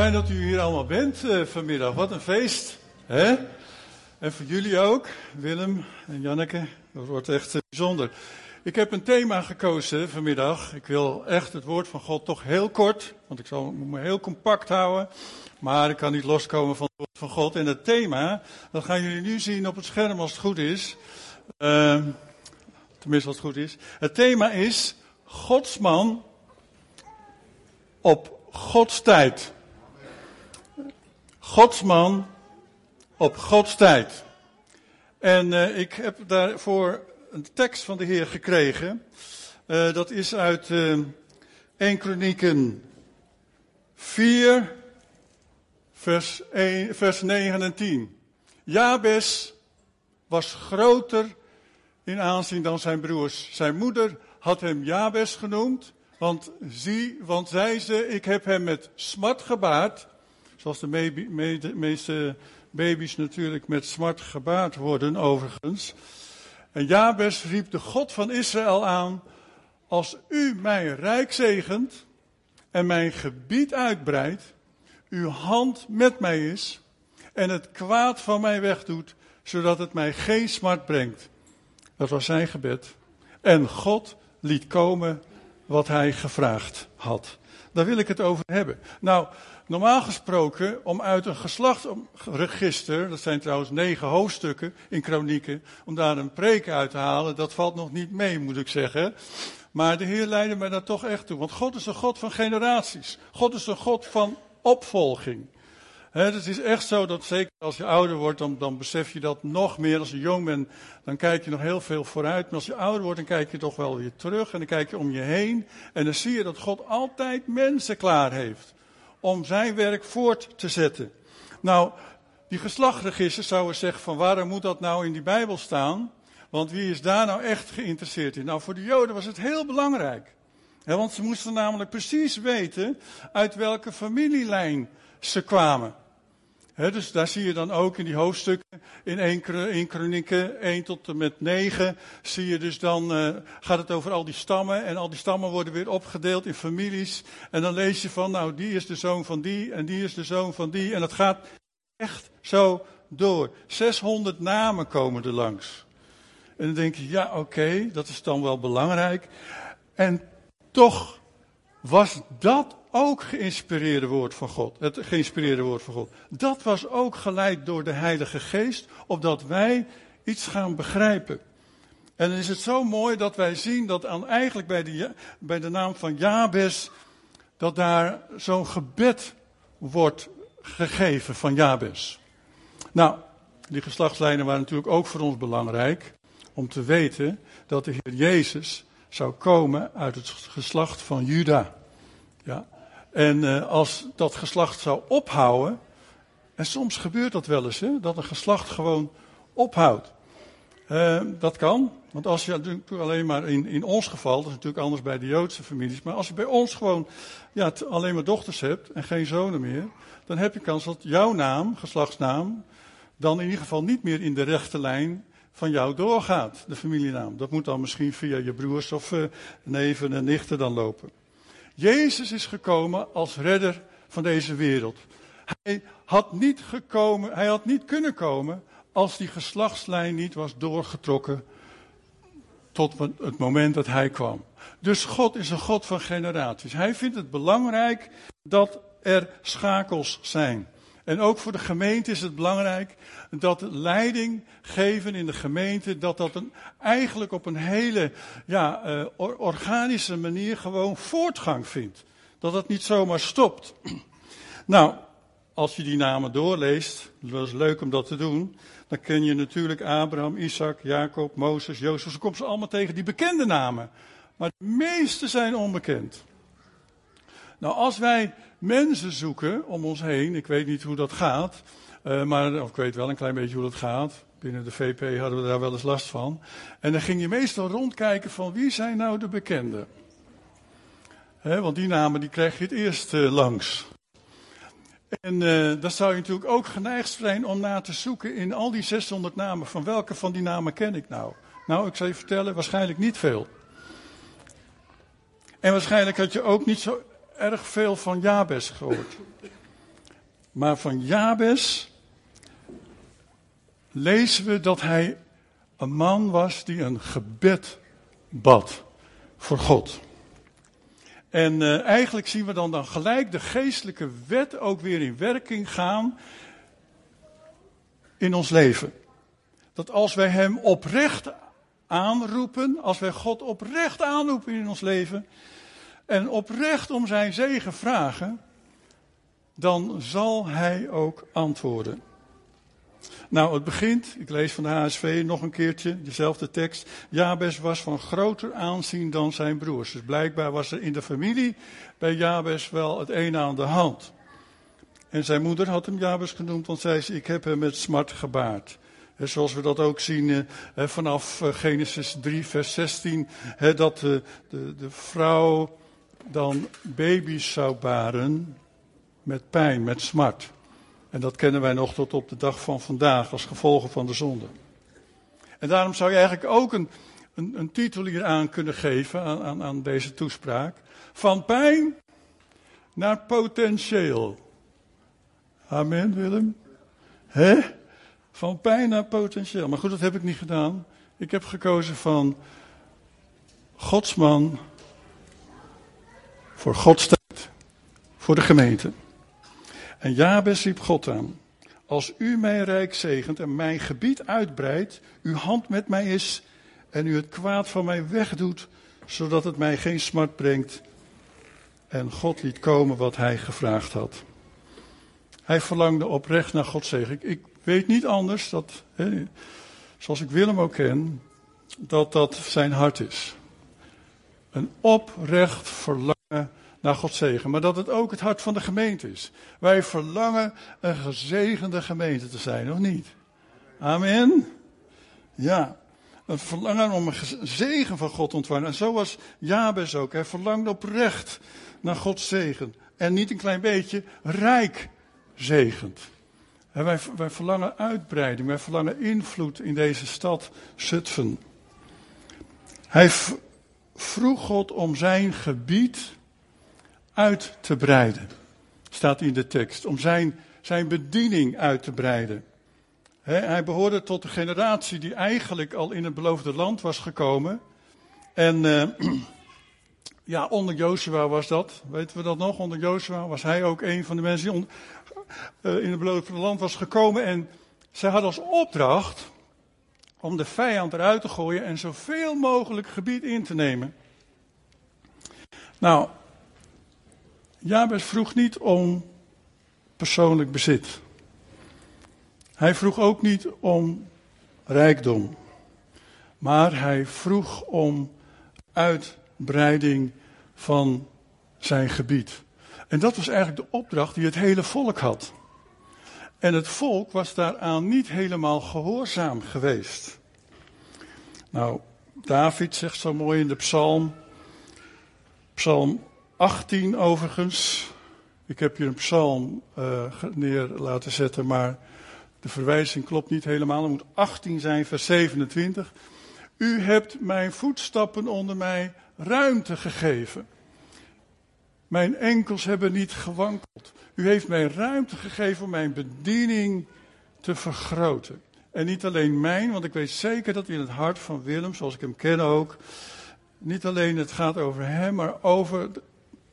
Fijn dat u hier allemaal bent uh, vanmiddag. Wat een feest. Hè? En voor jullie ook, Willem en Janneke. Dat wordt echt uh, bijzonder. Ik heb een thema gekozen vanmiddag. Ik wil echt het woord van God toch heel kort, want ik zal me heel compact houden. Maar ik kan niet loskomen van het woord van God. En het thema, dat gaan jullie nu zien op het scherm als het goed is. Uh, tenminste als het goed is. Het thema is Godsman op Gods tijd. Godsman op Gods tijd. En uh, ik heb daarvoor een tekst van de Heer gekregen. Uh, dat is uit uh, 1 Kronieken 4, vers, 1, vers 9 en 10. Jabes was groter in aanzien dan zijn broers. Zijn moeder had hem Jabes genoemd, want, zie, want zei ze, ik heb hem met smart gebaard, zoals de me me meeste baby's natuurlijk met smart gebaard worden overigens. En Jabes riep de God van Israël aan, als u mijn rijk zegent en mijn gebied uitbreidt, uw hand met mij is en het kwaad van mij wegdoet, zodat het mij geen smart brengt. Dat was zijn gebed. En God liet komen wat hij gevraagd had. Daar wil ik het over hebben. Nou, normaal gesproken, om uit een geslachtregister, dat zijn trouwens negen hoofdstukken in kronieken, om daar een preek uit te halen, dat valt nog niet mee, moet ik zeggen. Maar de Heer leidde mij daar toch echt toe. Want God is een God van generaties. God is een God van opvolging. het is echt zo dat zeker als je ouder wordt, dan, dan besef je dat nog meer. Als je jong bent, dan kijk je nog heel veel vooruit. Maar als je ouder wordt, dan kijk je toch wel weer terug. En dan kijk je om je heen. En dan zie je dat God altijd mensen klaar heeft. Om zijn werk voort te zetten. Nou, die geslachtregisters zouden zeggen van waarom moet dat nou in die Bijbel staan? Want wie is daar nou echt geïnteresseerd in? Nou, voor de Joden was het heel belangrijk. want ze moesten namelijk precies weten uit welke familielijn ze kwamen. Dus daar zie je dan ook in die hoofdstukken, in 1, in Kronieken 1 tot en met 9, zie je dus dan, uh, gaat het over al die stammen. En al die stammen worden weer opgedeeld in families. En dan lees je van, nou die is de zoon van die en die is de zoon van die. En dat gaat echt zo door. 600 namen komen er langs. En dan denk je, ja oké, dat is dan wel belangrijk. En toch was dat ook geïnspireerde woord van God. Het geïnspireerde woord van God. Dat was ook geleid door de Heilige Geest, opdat wij iets gaan begrijpen. En dan is het zo mooi dat wij zien dat aan, eigenlijk bij de, bij de naam van Jabes, dat daar zo'n gebed wordt gegeven van Jabes. Nou, die geslachtslijnen waren natuurlijk ook voor ons belangrijk om te weten dat de Heer Jezus zou komen uit het geslacht van Juda. Ja. En uh, als dat geslacht zou ophouden, en soms gebeurt dat wel eens, hè, dat een geslacht gewoon ophoudt. Uh, dat kan, want als je natuurlijk alleen maar in, in ons geval, dat is natuurlijk anders bij de Joodse families, maar als je bij ons gewoon ja, alleen maar dochters hebt en geen zonen meer, dan heb je kans dat jouw naam, geslachtsnaam, dan in ieder geval niet meer in de rechte lijn van jou doorgaat, de familienaam. Dat moet dan misschien via je broers of uh, neven en nichten dan lopen. Jezus is gekomen als redder van deze wereld. Hij had niet gekomen, hij had niet kunnen komen als die geslachtslijn niet was doorgetrokken tot het moment dat hij kwam. Dus God is een God van generaties. Hij vindt het belangrijk dat er schakels zijn. En ook voor de gemeente is het belangrijk dat leiding geven in de gemeente, dat dat eigenlijk op een hele ja, uh, organische manier gewoon voortgang vindt. Dat dat niet zomaar stopt. Nou, als je die namen doorleest, dat is leuk om dat te doen, dan ken je natuurlijk Abraham, Isaac, Jacob, Mozes, Jozef. Ze komen ze allemaal tegen die bekende namen. Maar de meeste zijn onbekend. Nou, als wij mensen zoeken om ons heen, ik weet niet hoe dat gaat, uh, maar ik weet wel een klein beetje hoe dat gaat. Binnen de VP hadden we daar wel eens last van. En dan ging je meestal rondkijken van wie zijn nou de bekenden. Want die namen die krijg je het eerst uh, langs. En uh, dan zou je natuurlijk ook geneigd zijn om na te zoeken in al die 600 namen. Van welke van die namen ken ik nou? Nou, ik zal je vertellen, waarschijnlijk niet veel. En waarschijnlijk had je ook niet zo erg veel van Jabes gehoord. Maar van Jabes lezen we dat hij een man was die een gebed bad voor God. En uh, eigenlijk zien we dan, dan gelijk de geestelijke wet ook weer in werking gaan in ons leven. Dat als wij Hem oprecht aanroepen, als wij God oprecht aanroepen in ons leven en oprecht om Zijn zegen vragen, dan zal Hij ook antwoorden. Nou, het begint, ik lees van de HSV nog een keertje, dezelfde tekst. Jabes was van groter aanzien dan zijn broers. Dus blijkbaar was er in de familie bij Jabes wel het een aan de hand. En zijn moeder had hem Jabes genoemd, want zei ze, ik heb hem met smart gebaard. En zoals we dat ook zien eh, vanaf eh, Genesis 3, vers 16, dat de, de vrouw dan baby's zou baren met pijn, met smart. En dat kennen wij nog tot op de dag van vandaag als gevolgen van de zonde. En daarom zou je eigenlijk ook een, een, een titel hier aan kunnen geven aan, aan, aan deze toespraak. Van pijn naar potentieel. Amen, Willem? Hè? Van pijn naar potentieel. Maar goed, dat heb ik niet gedaan. Ik heb gekozen van Godsman voor Gods tijd. Voor de gemeente. En Jabes riep God aan. Als u mijn rijk zegent en mijn gebied uitbreidt, uw hand met mij is en u het kwaad van mij wegdoet, zodat het mij geen smart brengt. En God liet komen wat hij gevraagd had. Hij verlangde oprecht naar Gods zegen. Ik, weet niet anders, dat, hè, zoals ik Willem ook ken, dat dat zijn hart is. Een oprecht verlangen naar Gods zegen. Maar dat het ook het hart van de gemeente is. Wij verlangen een gezegende gemeente te zijn, of niet? Amen. Ja. Een verlangen om een zegen van God te ontvangen. En zo was Jabes ook. Hij verlangde oprecht naar Gods zegen. En niet een klein beetje, rijk zegend. En wij, wij verlangen uitbreiding, wij verlangen invloed in deze stad Zutphen. Hij vroeg God om zijn gebied uit te breiden. Staat in de tekst. Om zijn, zijn bediening uit te breiden. hij behoorde tot de generatie die eigenlijk al in het beloofde land was gekomen. En uh, ja, onder Joshua was dat. Weten we dat nog? Onder Joshua was hij ook een van de mensen die uh, in het beloofde land was gekomen. En zij had als opdracht om de vijand eruit te gooien en zoveel mogelijk gebied in te nemen. Nou, Jabes vroeg niet om persoonlijk bezit. Hij vroeg ook niet om rijkdom. Maar hij vroeg om uitbreiding van zijn gebied. En dat was eigenlijk de opdracht die het hele volk had. En het volk was daaraan niet helemaal gehoorzaam geweest. Nou, David zegt zo mooi in de psalm, psalm 18 overigens. Ik heb hier een psalm uh, neer laten zetten, maar de verwijzing klopt niet helemaal. Het moet 18 zijn, vers 27. U hebt mijn voetstappen onder mij ruimte gegeven. Mijn enkels hebben niet gewankeld. U heeft mij ruimte gegeven om mijn bediening te vergroten. En niet alleen mijn, want ik weet zeker dat in het hart van Willem, zoals ik hem ken ook, niet alleen het gaat over hem, maar over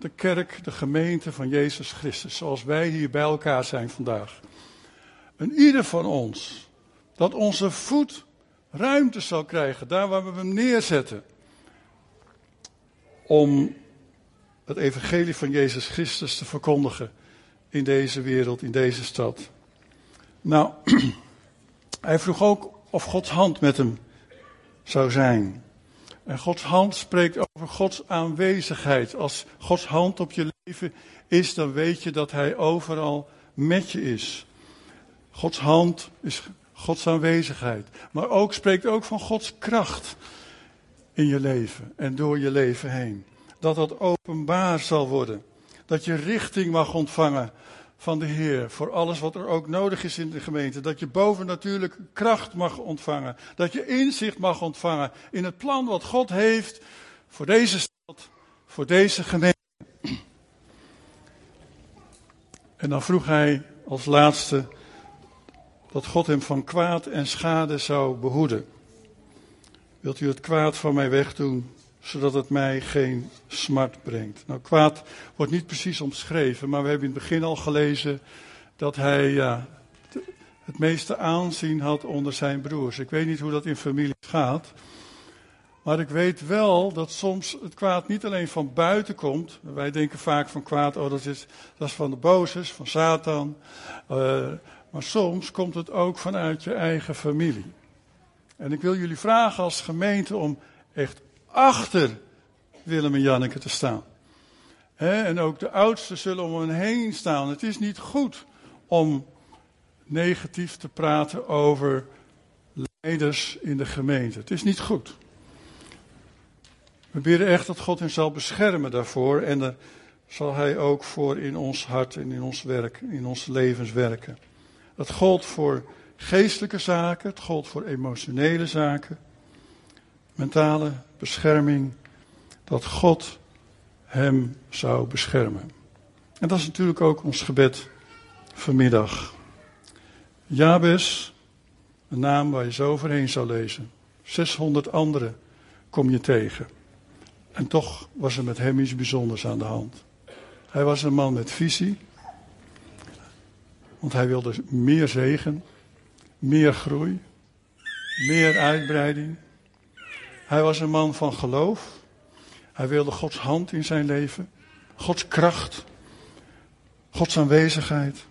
de kerk, de gemeente van Jezus Christus, zoals wij hier bij elkaar zijn vandaag. En ieder van ons, dat onze voet ruimte zal krijgen, daar waar we hem neerzetten, om het evangelie van Jezus Christus te verkondigen in deze wereld, in deze stad. Nou, hij vroeg ook of Gods hand met hem zou zijn. En Gods hand spreekt over Gods aanwezigheid. Als Gods hand op je leven is, dan weet je dat Hij overal met je is. Gods hand is Gods aanwezigheid. Maar ook spreekt ook van Gods kracht in je leven en door je leven heen. Dat dat openbaar zal worden. Dat je richting mag ontvangen van de Heer voor alles wat er ook nodig is in de gemeente. Dat je bovennatuurlijk kracht mag ontvangen. Dat je inzicht mag ontvangen in het plan wat God heeft voor deze stad, voor deze gemeente. En dan vroeg hij als laatste dat God hem van kwaad en schade zou behoeden. Wilt u het kwaad van mij wegdoen, zodat het mij geen smart brengt? Nou, kwaad wordt niet precies omschreven, maar we hebben in het begin al gelezen dat hij ja, het meeste aanzien had onder zijn broers. Ik weet niet hoe dat in familie gaat. Maar ik weet wel dat soms het kwaad niet alleen van buiten komt. Wij denken vaak van kwaad, oh dat is, dat is van de bozes, van Satan. Uh, maar soms komt het ook vanuit je eigen familie. En ik wil jullie vragen als gemeente om echt achter Willem en Janneke te staan. en ook de oudsten zullen om hen heen staan. Het is niet goed om negatief te praten over leiders in de gemeente. Het is niet goed. We bidden echt dat God hen zal beschermen daarvoor en daar zal Hij ook voor in ons hart en in ons werk, in ons levens werken. Dat gold voor geestelijke zaken, het gold voor emotionele zaken, mentale bescherming, dat God hem zou beschermen. En dat is natuurlijk ook ons gebed vanmiddag. Jabes, een naam waar je zo overheen zou lezen. 600 anderen kom je tegen. En toch was er met hem iets bijzonders aan de hand. Hij was een man met visie. Want hij wilde meer zegen, meer groei, meer uitbreiding. Hij was een man van geloof. Hij wilde Gods hand in zijn leven, Gods kracht, Gods aanwezigheid.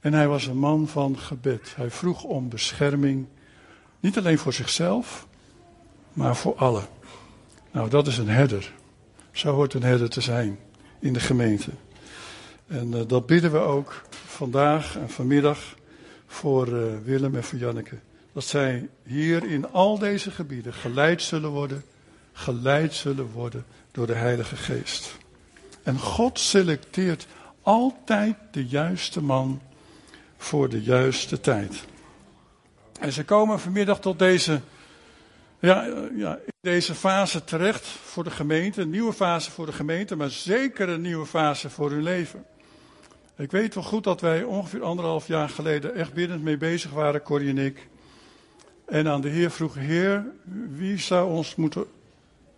En hij was een man van gebed. Hij vroeg om bescherming, niet alleen voor zichzelf, maar voor allen. Nou, dat is een herder. Zo hoort een herder te zijn in de gemeente. En uh, dat bidden we ook vandaag en vanmiddag voor uh, Willem en voor Janneke. Dat zij hier in al deze gebieden geleid zullen worden, geleid zullen worden door de Heilige Geest. En God selecteert altijd de juiste man voor de juiste tijd. En ze komen vanmiddag tot deze, ja, ja, in deze fase terecht voor de gemeente. Een nieuwe fase voor de gemeente, maar zeker een nieuwe fase voor hun leven. Ik weet wel goed dat wij ongeveer anderhalf jaar geleden echt binnen mee bezig waren, Corrie en ik. En aan de Heer vroeg, Heer, wie zou ons moeten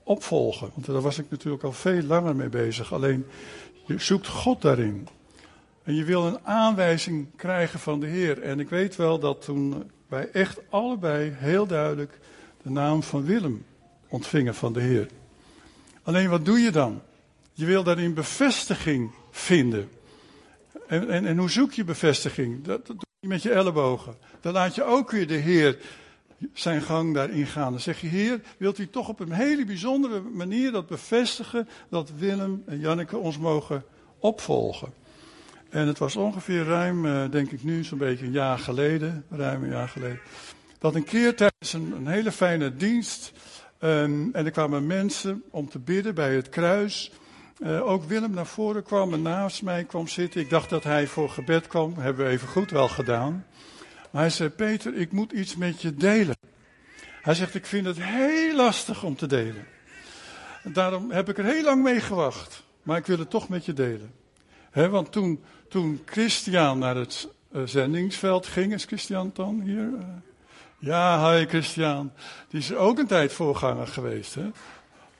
opvolgen? Want daar was ik natuurlijk al veel langer mee bezig. Alleen, je zoekt God daarin. En je wil een aanwijzing krijgen van de Heer. En ik weet wel dat toen wij echt allebei heel duidelijk de naam van Willem ontvingen van de Heer. Alleen wat doe je dan? Je wil daarin bevestiging vinden. En, en, hoe zoek je bevestiging? Dat, dat doe je met je ellebogen. Dan laat je ook weer de Heer zijn gang daarin gaan. Dan zeg je, Heer, wilt u toch op een hele bijzondere manier dat bevestigen dat Willem en Janneke ons mogen opvolgen? En het was ongeveer ruim, eh, denk ik nu, zo'n beetje een jaar geleden, ruim een jaar geleden, dat een keer tijdens een, een hele fijne dienst, um, en er kwamen mensen om te bidden bij het kruis. Uh, ook Willem naar voren kwam en naast mij kwam zitten. Ik dacht dat hij voor gebed kwam, hebben we even goed wel gedaan. Maar hij zei, Peter, ik moet iets met je delen. Hij zegt, ik vind het heel lastig om te delen. Daarom heb ik er heel lang mee gewacht. Maar ik wil het toch met je delen. He, want toen, toen Christian naar het uh, zendingsveld ging, is Christian dan hier? Uh, ja, hi Christian. Die is ook een tijd voorganger geweest. Hè?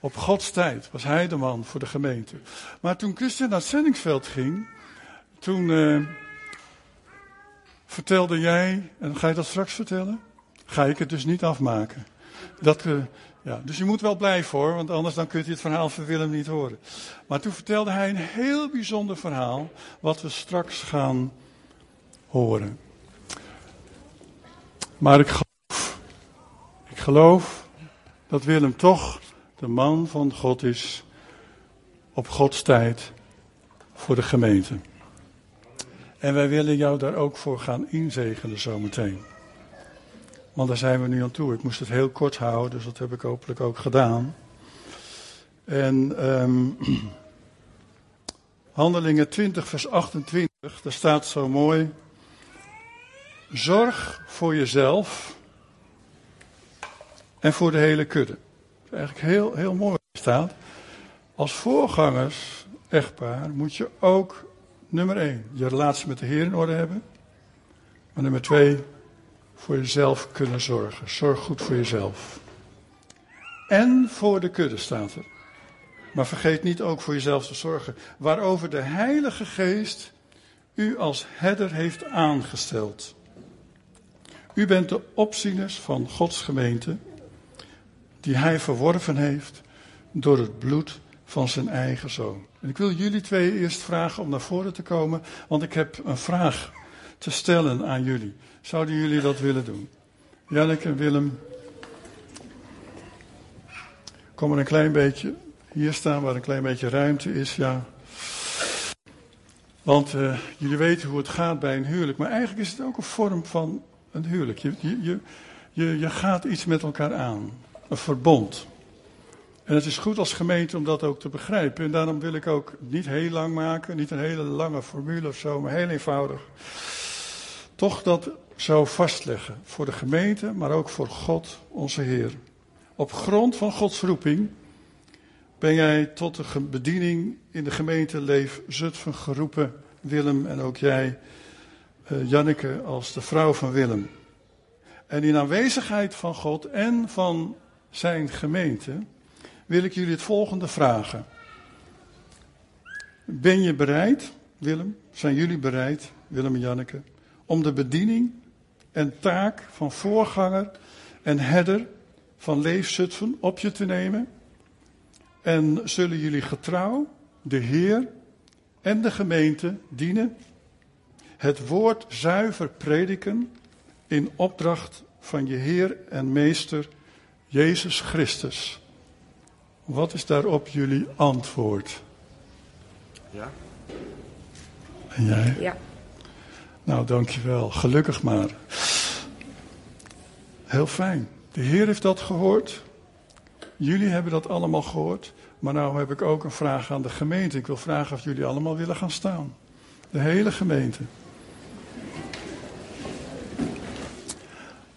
Op Gods tijd was hij de man voor de gemeente. Maar toen Christian naar het zendingsveld ging, toen uh, vertelde jij, en ga je dat straks vertellen? Ga ik het dus niet afmaken. Dat, uh, ja, dus je moet wel blijven hoor, want anders dan kunt u het verhaal van Willem niet horen. Maar toen vertelde hij een heel bijzonder verhaal, wat we straks gaan horen. Maar ik geloof, ik geloof dat Willem toch de man van God is op Gods tijd voor de gemeente. En wij willen jou daar ook voor gaan inzegenen zometeen. Want daar zijn we nu aan toe. Ik moest het heel kort houden, dus dat heb ik hopelijk ook gedaan. En um, Handelingen 20, vers 28, daar staat zo mooi. Zorg voor jezelf en voor de hele kudde. Dat is eigenlijk heel, heel mooi staat. Als voorgangers, echtpaar, moet je ook nummer één, je relatie met de Heer in orde hebben. Maar nummer twee, voor jezelf kunnen zorgen. Zorg goed voor jezelf. En voor de kudde staat er. Maar vergeet niet ook voor jezelf te zorgen. Waarover de Heilige Geest u als herder heeft aangesteld. U bent de opzieners van Gods gemeente, die Hij verworven heeft door het bloed van zijn eigen zoon. En ik wil jullie twee eerst vragen om naar voren te komen, want ik heb een vraag te stellen aan jullie. Zouden jullie dat willen doen? Janneke en Willem, kom er een klein beetje hier staan waar een klein beetje ruimte is, ja. Want uh, jullie weten hoe het gaat bij een huwelijk, maar eigenlijk is het ook een vorm van een huwelijk. Je, je, je, je gaat iets met elkaar aan, een verbond. En het is goed als gemeente om dat ook te begrijpen. En daarom wil ik ook niet heel lang maken, niet een hele lange formule of zo, maar heel eenvoudig. Toch dat zo vastleggen voor de gemeente, maar ook voor God, onze Heer. Op grond van Gods roeping ben jij tot de bediening in de gemeente Leef Zutphen geroepen, Willem en ook jij, uh, Janneke, als de vrouw van Willem. En in aanwezigheid van God en van zijn gemeente wil ik jullie het volgende vragen. Ben je bereid, Willem, zijn jullie bereid, Willem en Janneke, om de bediening en taak van voorganger en herder van Leef Zutphen op je te nemen? En zullen jullie getrouw de Heer en de gemeente dienen? Het woord zuiver prediken in opdracht van je Heer en Meester Jezus Christus. Wat is daarop jullie antwoord? Ja. En jij? Ja. Nou, dankjewel. Gelukkig maar. Heel fijn. De Heer heeft dat gehoord. Jullie hebben dat allemaal gehoord. Maar nou heb ik ook een vraag aan de gemeente. Ik wil vragen of jullie allemaal willen gaan staan. De hele gemeente.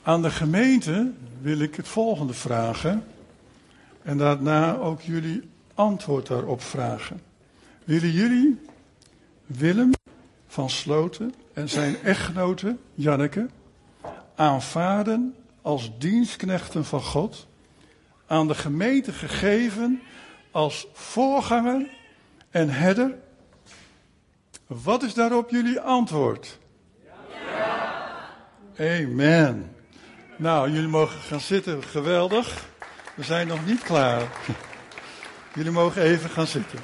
Aan de gemeente wil ik het volgende vragen. En daarna ook jullie antwoord daarop vragen. Willen jullie Willem van Sloten en zijn echtgenote Janneke aanvaarden als dienstknechten van God, aan de gemeente gegeven als voorganger en herder? Wat is daarop jullie antwoord? Ja. Amen. Nou, jullie mogen gaan zitten. Geweldig. We zijn nog niet klaar. Jullie mogen even gaan zitten.